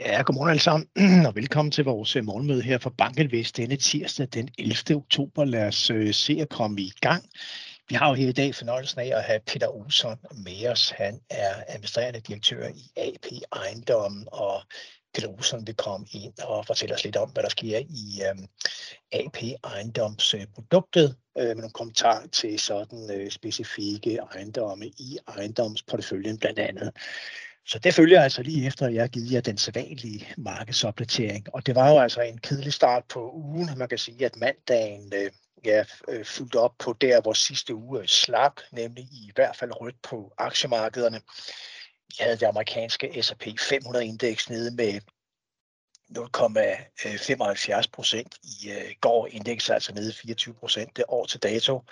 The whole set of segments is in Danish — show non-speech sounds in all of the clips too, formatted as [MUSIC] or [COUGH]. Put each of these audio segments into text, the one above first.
Ja, godmorgen alle sammen, [CLEARS THROAT] og velkommen til vores øh, morgenmøde her fra Bankelvest denne tirsdag den 11. oktober. Lad os øh, se at komme i gang. Vi har jo her i dag fornøjelsen af at have Peter Olsson med os. Han er administrerende direktør i AP Ejendommen, og Peter Olsson vil komme ind og fortælle os lidt om, hvad der sker i øhm, øh, AP Ejendomsproduktet, øh, med nogle kommentarer til sådan øh, specifikke ejendomme i ejendomsporteføljen blandt andet. Så det følger altså lige efter, at jeg har givet jer den sædvanlige markedsopdatering. Og det var jo altså en kedelig start på ugen. Man kan sige, at mandagen øh, ja, øh, op på der, hvor sidste uge øh, slap, nemlig i hvert fald rødt på aktiemarkederne. Vi havde det amerikanske S&P 500-indeks nede med 0,75 procent i øh, går. Indeks altså nede 24 procent det år til dato.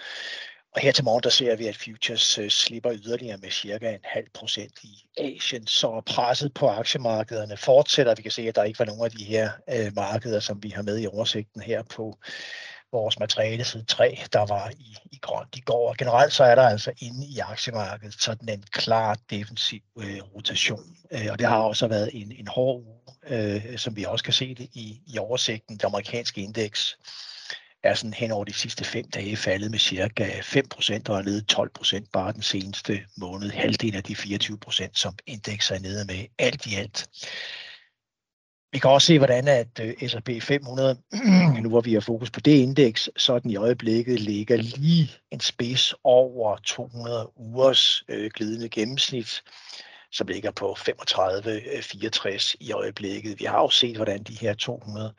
Og her til morgen, der ser vi, at futures øh, slipper yderligere med cirka en halv procent i Asien, så presset på aktiemarkederne fortsætter. Vi kan se, at der ikke var nogen af de her øh, markeder, som vi har med i oversigten her på vores materiale side 3, der var i, i grønt i går. Og generelt så er der altså inde i aktiemarkedet sådan en klar defensiv øh, rotation. Øh, og det har også været en, en hård uge, øh, som vi også kan se det i, i oversigten. Det amerikanske indeks er sådan hen over de sidste fem dage faldet med cirka 5% og er nede 12% bare den seneste måned. Halvdelen af de 24%, som indeks er nede med alt i alt. Vi kan også se, hvordan at øh, S&P 500, [CLEARS THROAT] nu hvor vi har fokus på det indeks, så den i øjeblikket ligger lige en spids over 200 ugers øh, glidende gennemsnit, som ligger på 35-64 øh, i øjeblikket. Vi har jo set, hvordan de her 200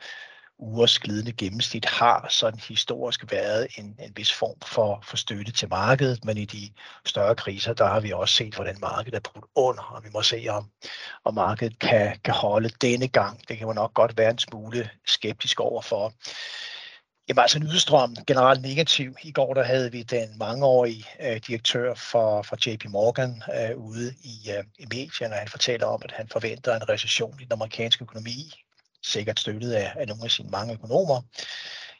ugers glidende gennemsnit har sådan historisk været en, en vis form for, for støtte til markedet, men i de større kriser, der har vi også set, hvordan markedet er brudt under, og vi må se, om, om markedet kan, kan holde denne gang. Det kan man nok godt være en smule skeptisk overfor. Jamen altså Nydestrøm, generelt negativ. I går der havde vi den mangeårige øh, direktør for, for JP Morgan øh, ude i, øh, i medierne, og han fortæller om, at han forventer en recession i den amerikanske økonomi sikkert støttet af, af nogle af sine mange økonomer,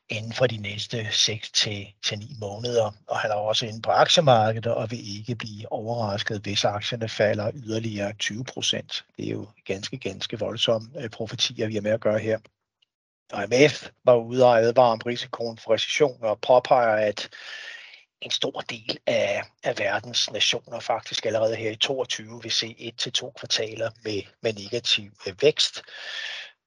inden for de næste 6 til 9 måneder. Og han er også inde på aktiemarkedet og vil ikke blive overrasket, hvis aktierne falder yderligere 20 procent. Det er jo ganske, ganske voldsomme øh, profetier, vi har med at gøre her. IMF var ude og advare om risikoen for recession og påpeger, at en stor del af, af verdens nationer faktisk allerede her i 22 vil se et til to kvartaler med, med negativ øh, vækst.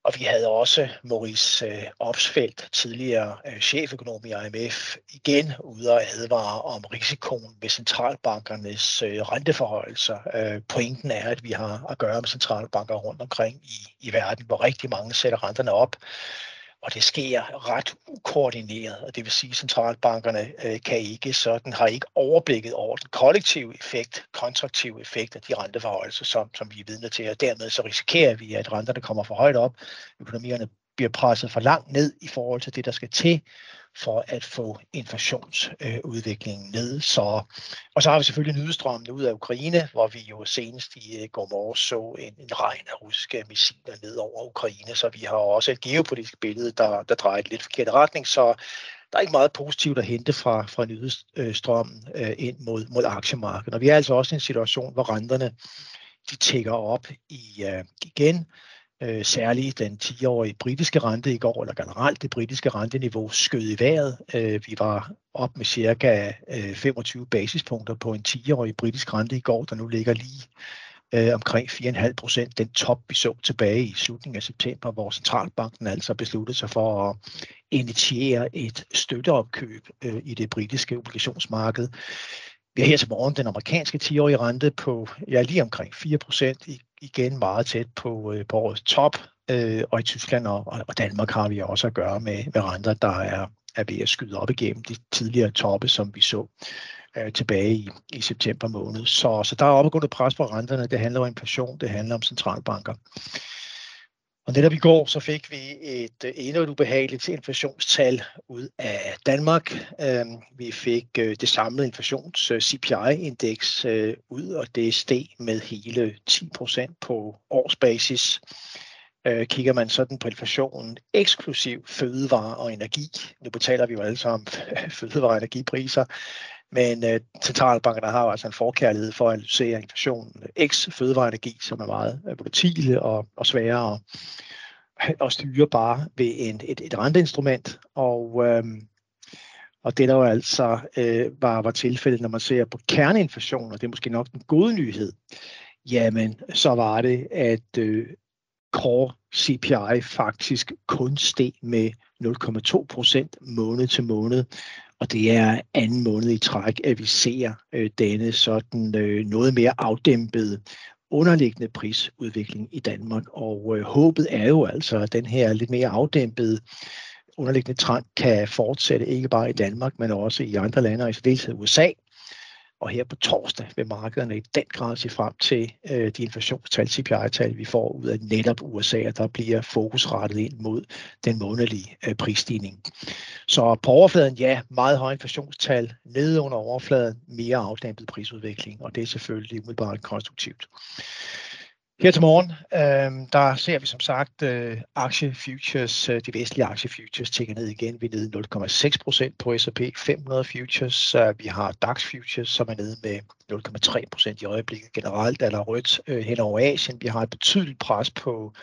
Og vi havde også Maurice øh, Opsfeldt, tidligere øh, cheføkonom i IMF, igen ude og advare om risikoen ved centralbankernes øh, renteforholdelser. Øh, pointen er, at vi har at gøre med centralbanker rundt omkring i, i verden, hvor rigtig mange sætter renterne op og det sker ret ukoordineret, og det vil sige, at centralbankerne øh, kan ikke sådan, har ikke overblikket over den kollektive effekt, kontraktive effekt af de renteforholdelser, som, som vi er vidne til, og dermed så risikerer vi, at renterne kommer for højt op, økonomierne bliver presset for langt ned i forhold til det, der skal til for at få inflationsudviklingen ned. Så, og så har vi selvfølgelig nydestrømmene ud af Ukraine, hvor vi jo senest i øh, går morges så en, en regn af russiske missiler ned over Ukraine, så vi har også et geopolitisk billede, der, der drejer lidt forkert retning, så der er ikke meget positivt at hente fra, fra nyhedsstrømmen øh, ind mod, mod aktiemarkedet. Og vi er altså også i en situation, hvor renterne de tækker op i, øh, igen, øh, særligt den 10-årige britiske rente i går, eller generelt det britiske renteniveau, skød i vejret. Øh, vi var op med cirka øh, 25 basispunkter på en 10-årig britisk rente i går, der nu ligger lige øh, omkring 4,5 procent. Den top, vi så tilbage i slutningen af september, hvor centralbanken altså besluttede sig for at initiere et støtteopkøb øh, i det britiske obligationsmarked. Vi har her til morgen den amerikanske 10-årige rente på ja, lige omkring 4 procent igen meget tæt på, øh, på årets top, øh, og i Tyskland og, og Danmark har vi også at gøre med, med renter, der er, er ved at skyde op igennem de tidligere toppe, som vi så øh, tilbage i, i september måned. Så, så der er opadgående pres på renterne. Det handler om inflation, det handler om centralbanker. Og netop i går så fik vi et øh, endnu et ubehageligt inflationstal ud af Danmark. Øhm, vi fik øh, det samlede inflations øh, CPI-indeks ud, og det steg med hele 10 procent på årsbasis. Kigger man sådan på inflationen eksklusiv fødevare og energi, nu betaler vi jo alle sammen [LAUGHS] fødevare og energipriser, men øh, centralbankerne har jo altså en forkærlighed for at analysere inflationen x fødevareenergi, som er meget øh, volatile og, og svære at, [LAUGHS] at styre bare ved en, et, et renteinstrument. Og, øh, og det der jo altså øh, var, var tilfældet, når man ser på kerneinflation, og det er måske nok den gode nyhed, jamen så var det, at øh, core CPI faktisk kun steg med 0,2 procent måned til måned. Og det er anden måned i træk, at vi ser øh, denne sådan øh, noget mere afdæmpede underliggende prisudvikling i Danmark. Og øh, håbet er jo altså, at den her lidt mere afdæmpede underliggende trend kan fortsætte, ikke bare i Danmark, men også i andre lande, og i særdeleshed USA. Og her på torsdag vil markederne i den grad se frem til øh, de inflationstal, CPI-tal, vi får ud af netop USA, og der bliver fokus rettet ind mod den månedlige øh, prisstigning. Så på overfladen, ja, meget høje inflationstal, nede under overfladen, mere afdæmpet prisudvikling, og det er selvfølgelig umiddelbart konstruktivt. Her til morgen, øh, der ser vi som sagt øh, aktiefutures, øh, de vestlige aktiefutures tigger ned igen. Vi er nede 0,6 procent på S&P 500 futures. Øh, vi har DAX futures, som er nede med 0,3 procent i øjeblikket. Generelt er der rødt øh, hen over Asien. Vi har et betydeligt pres på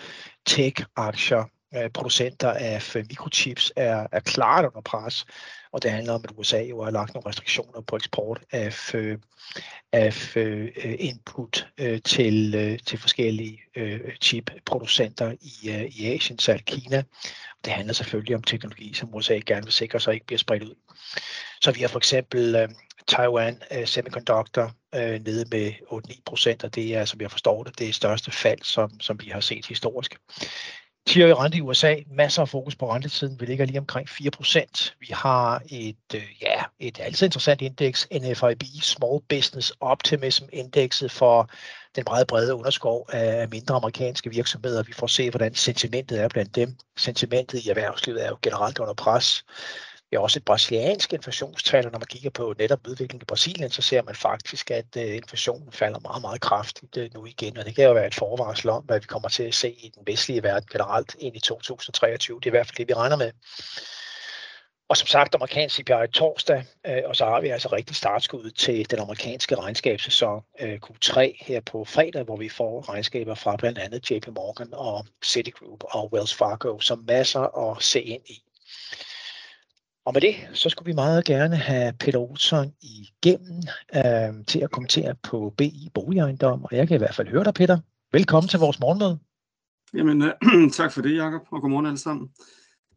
tech-aktier. Øh, producenter af øh, mikrochips er, er klart under pres og det handler om, at USA jo har lagt nogle restriktioner på eksport af, øh, af input til, til forskellige chip-producenter i, i Asien, særligt Kina. Det handler selvfølgelig om teknologi, som USA gerne vil sikre sig ikke bliver spredt ud. Så vi har for eksempel Taiwan Semiconductor nede med 8-9 procent, og det er, som jeg forstår det, det største fald, som, som vi har set historisk. 10-årig rente i USA, masser af fokus på rentetiden. Vi ligger lige omkring 4%. Vi har et, øh, ja, et altid interessant indeks, NFIB, Small Business Optimism Indexet for den meget brede underskov af mindre amerikanske virksomheder. Vi får se, hvordan sentimentet er blandt dem. Sentimentet i erhvervslivet er jo generelt under pres. Vi har også et brasiliansk inflationstal, og når man kigger på netop udviklingen i Brasilien, så ser man faktisk, at øh, inflationen falder meget, meget kraftigt øh, nu igen, og det kan jo være et forvarsel om, hvad vi kommer til at se i den vestlige verden generelt ind i 2023. Det er i hvert fald det, vi regner med. Og som sagt, amerikansk CPI torsdag, øh, og så har vi altså rigtig startskud til den amerikanske regnskabssæson øh, Q3 her på fredag, hvor vi får regnskaber fra blandt andet JP Morgan og Citigroup og Wells Fargo, som masser at se ind i. Og med det, så skulle vi meget gerne have Peter Olsson igennem øh, til at kommentere på BI Boligejendom, og jeg kan i hvert fald høre dig, Peter. Velkommen til vores morgenmøde. Jamen, øh, [CLEARS THROAT] tak for det, Jakob, og godmorgen alle sammen.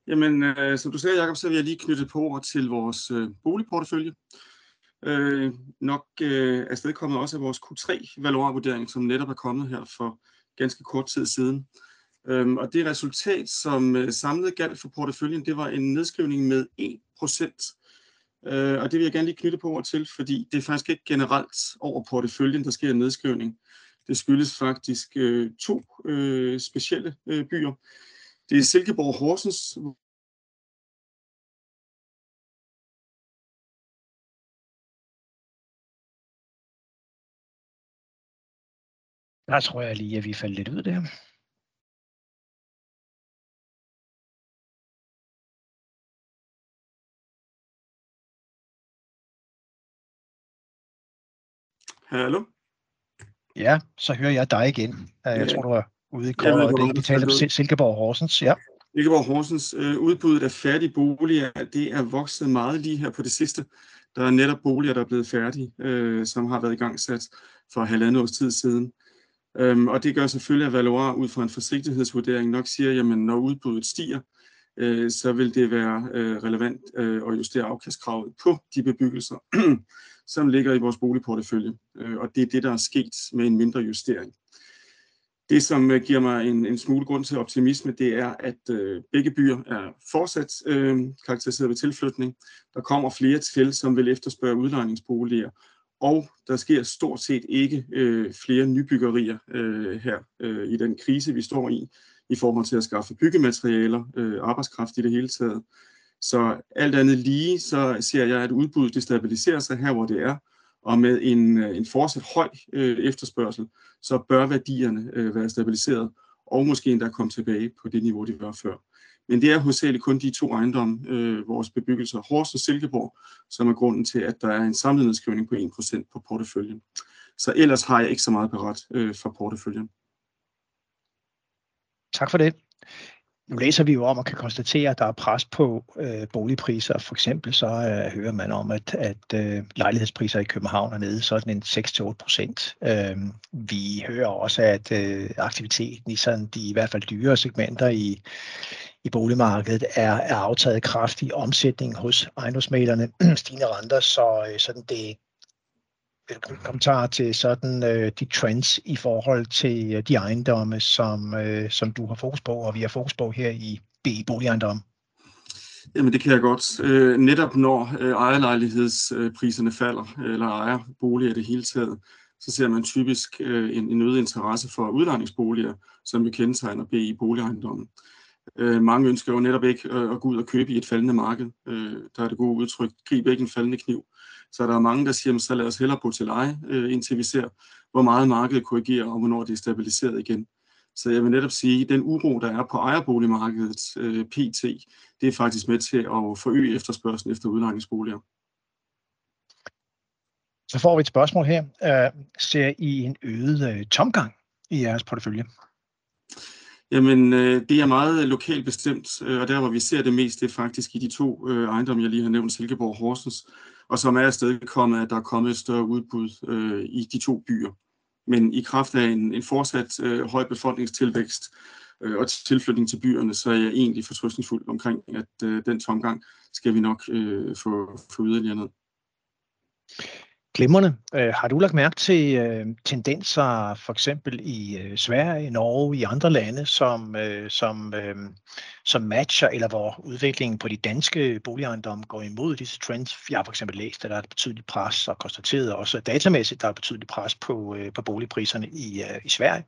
Jamen, øh, som du sagde, Jakob, så vil jeg lige knytte på til vores øh, boligportefølje. Øh, nok øh, afstedkommet også af vores Q3-valorvurdering, som netop er kommet her for ganske kort tid siden. Øhm, og det resultat, som øh, samlet galt for porteføljen, det var en nedskrivning med 1%. Øh, og det vil jeg gerne lige knytte på ord til, fordi det er faktisk ikke generelt over porteføljen, der sker en nedskrivning. Det skyldes faktisk øh, to øh, specielle øh, byer. Det er Silkeborg Horsens, Der tror jeg lige, at vi faldt lidt ud der. Hallo? Ja, så hører jeg dig igen. Jeg tror, du er ude i kort øjeblik. Vi taler om Silkeborg Horsens. Ja. Silkeborg Horsens øh, udbuddet af færdige boliger, det er vokset meget lige her på det sidste. Der er netop boliger, der er blevet færdige, øh, som har været i gang sat for halvandet års tid siden. Øhm, og det gør selvfølgelig, at Valois ud fra en forsigtighedsvurdering nok siger, jamen når udbuddet stiger, øh, så vil det være øh, relevant øh, at justere afkastkravet på de bebyggelser, [CLEARS THROAT] som ligger i vores boligportefølje. Øh, og det er det, der er sket med en mindre justering. Det, som øh, giver mig en, en smule grund til optimisme, det er, at øh, begge byer er fortsat øh, karakteriseret ved tilflytning. Der kommer flere til, som vil efterspørge udlejningsboliger, og der sker stort set ikke øh, flere nybyggerier øh, her øh, i den krise, vi står i, i forhold til at skaffe byggematerialer, øh, arbejdskraft i det hele taget. Så alt andet lige, så ser jeg, at udbuddet det stabiliserer sig her, hvor det er, og med en, øh, en fortsat høj øh, efterspørgsel, så bør værdierne øh, være stabiliseret, og måske endda komme tilbage på det niveau, de var før. Men det er hovedsageligt kun de to ejendomme, øh, vores bebyggelser, Horst og Silkeborg, som er grunden til, at der er en samlet nedskrivning på 1% på porteføljen. Så ellers har jeg ikke så meget beret øh, for porteføljen. Tak for det. Nu læser vi jo om og kan konstatere, at der er pres på øh, boligpriser. For eksempel så øh, hører man om, at, at øh, lejlighedspriser i København er nede sådan en 6-8 procent. Øh, vi hører også, at øh, aktiviteten i sådan de i hvert fald dyre segmenter i, i boligmarkedet er, er aftaget kraftig omsætning hos ejendomsmalerne, [CLEARS THROAT] stigende renter, så øh, sådan det kommentar til sådan øh, de trends i forhold til øh, de ejendomme, som, øh, som du har fokus på, og vi har fokus på her i BI Boligejendomme? Jamen det kan jeg godt. Øh, netop når øh, ejerlejlighedspriserne falder, øh, eller ejerboliger i det hele taget, så ser man typisk øh, en, en øget interesse for udlejningsboliger, som vi kendetegner BI Boligejendommen. Øh, mange ønsker jo netop ikke øh, at gå ud og købe i et faldende marked. Øh, der er det gode udtryk, grib ikke en faldende kniv. Så der er mange, der siger, så lad os hellere bo til leje, øh, indtil vi ser, hvor meget markedet korrigerer, og hvornår det er stabiliseret igen. Så jeg vil netop sige, at den uro, der er på ejerboligmarkedet, øh, PT, det er faktisk med til at forøge efterspørgselen efter udlejningsboliger. Så får vi et spørgsmål her. Uh, ser I en øget tomgang i jeres portefølje? Jamen, øh, det er meget lokalt bestemt, øh, og der hvor vi ser det mest, det er faktisk i de to øh, ejendomme, jeg lige har nævnt, Silkeborg og Horsens, og som er afstedkommet, at der er kommet et større udbud i de to byer. Men i kraft af en, en fortsat høj befolkningstilvækst og tilflytning til byerne, så er jeg egentlig fortrøstningsfuld omkring, at den tomgang skal vi nok få, få yderligere ned. Glimrende. Øh, har du lagt mærke til øh, tendenser for eksempel i øh, Sverige, Norge, i andre lande, som, øh, som, øh, som matcher, eller hvor udviklingen på de danske boligejendomme går imod disse trends? Jeg har for eksempel læst, at der er et betydeligt pres, og konstateret også datamæssigt, der er et betydeligt pres på, øh, på boligpriserne i, øh, i Sverige.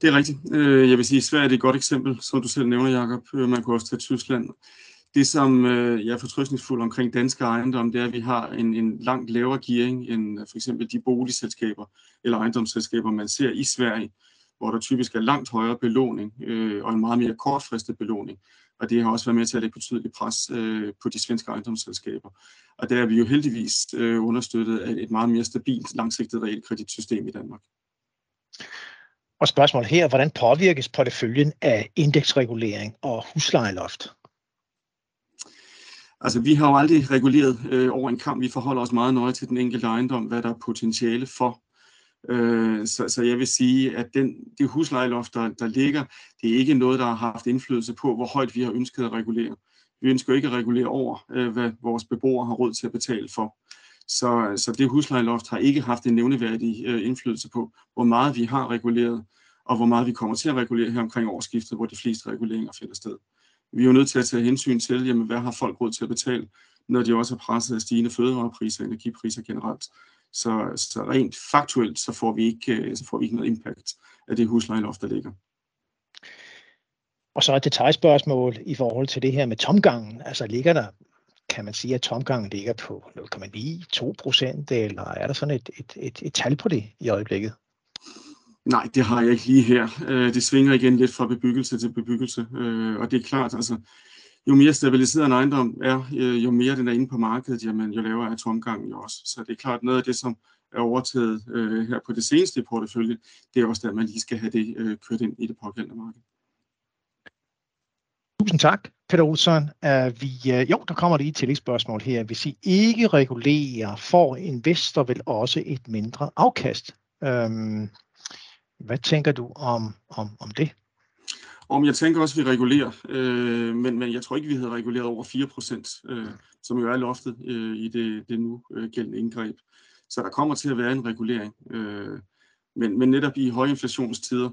Det er rigtigt. Øh, jeg vil sige, at Sverige er et godt eksempel, som du selv nævner, Jacob. Øh, man kunne også tage Tyskland. Det, som øh, jeg er fortrøstningsfuld omkring danske ejendomme, det er, at vi har en, en langt lavere gearing end øh, for eksempel de boligselskaber eller ejendomsselskaber, man ser i Sverige, hvor der typisk er langt højere belåning øh, og en meget mere kortfristet belåning. Og det har også været med til at lægge betydeligt pres øh, på de svenske ejendomsselskaber. Og der er vi jo heldigvis øh, understøttet af et meget mere stabilt, langsigtet realkreditsystem i Danmark. Og spørgsmålet her, hvordan påvirkes porteføljen af indeksregulering og huslejeloft? Altså, vi har jo aldrig reguleret øh, over en kamp. Vi forholder os meget nøje til den enkelte ejendom, hvad der er potentiale for. Øh, så, så jeg vil sige, at den, det huslejeloft, der, der ligger, det er ikke noget, der har haft indflydelse på, hvor højt vi har ønsket at regulere. Vi ønsker ikke at regulere over, øh, hvad vores beboere har råd til at betale for. Så, så det huslejeloft har ikke haft en nævneværdig øh, indflydelse på, hvor meget vi har reguleret, og hvor meget vi kommer til at regulere her omkring årsskiftet, hvor de fleste reguleringer finder sted vi er jo nødt til at tage hensyn til, jamen, hvad har folk råd til at betale, når de også er presset af stigende fødevarepriser og energipriser generelt. Så, så rent faktuelt, så får, vi ikke, øh, så får vi ikke noget impact af det huslejeloft, der ligger. Og så et detaljspørgsmål i forhold til det her med tomgangen. Altså ligger der, kan man sige, at tomgangen ligger på 0,9-2 procent, eller er der sådan et, et, et, et tal på det i øjeblikket? Nej, det har jeg ikke lige her. Øh, det svinger igen lidt fra bebyggelse til bebyggelse, øh, og det er klart, altså, jo mere stabiliseret en ejendom er, øh, jo mere den er inde på markedet, jamen, jo lavere er tomgangen jo også. Så det er klart noget af det, som er overtaget her på det seneste i portefølje, det er også der, man lige skal have det kørt ind i det pågældende marked. Tusind tak, Peter Olsson. Vi, jo, der kommer lige et tillægsspørgsmål her. Hvis I ikke regulerer, får investor vel også et mindre afkast? Øhm, hvad tænker du om, om, om det? Om jeg tænker også, at vi regulerer, øh, men, men jeg tror ikke, vi havde reguleret over 4%, øh, som jo er loftet øh, i det, det nu øh, gældende indgreb. Så der kommer til at være en regulering. Øh, men, men netop i højinflationstider,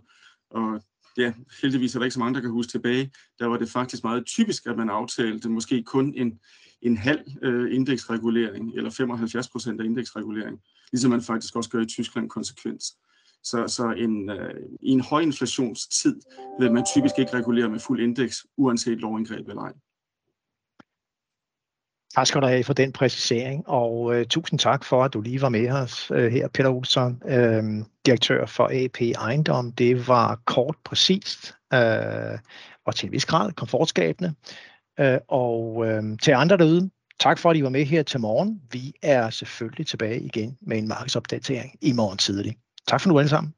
og ja, heldigvis er der ikke så mange, der kan huske tilbage, der var det faktisk meget typisk, at man aftalte måske kun en, en halv øh, indeksregulering, eller 75 procent af indeksregulering, ligesom man faktisk også gør i Tyskland konsekvens. Så, så en, øh, i en høj inflationstid vil man typisk ikke regulere med fuld indeks, uanset lovindgreb eller ej. Tak skal du have for den præcisering, og øh, tusind tak for, at du lige var med os øh, her, Peter Olsson, øh, direktør for AP Ejendom. Det var kort, præcist øh, og til en vis grad komfortskabende. Øh, og øh, til andre derude, tak for, at I var med her til morgen. Vi er selvfølgelig tilbage igen med en markedsopdatering i morgen tidlig. Tak for nu alle sammen.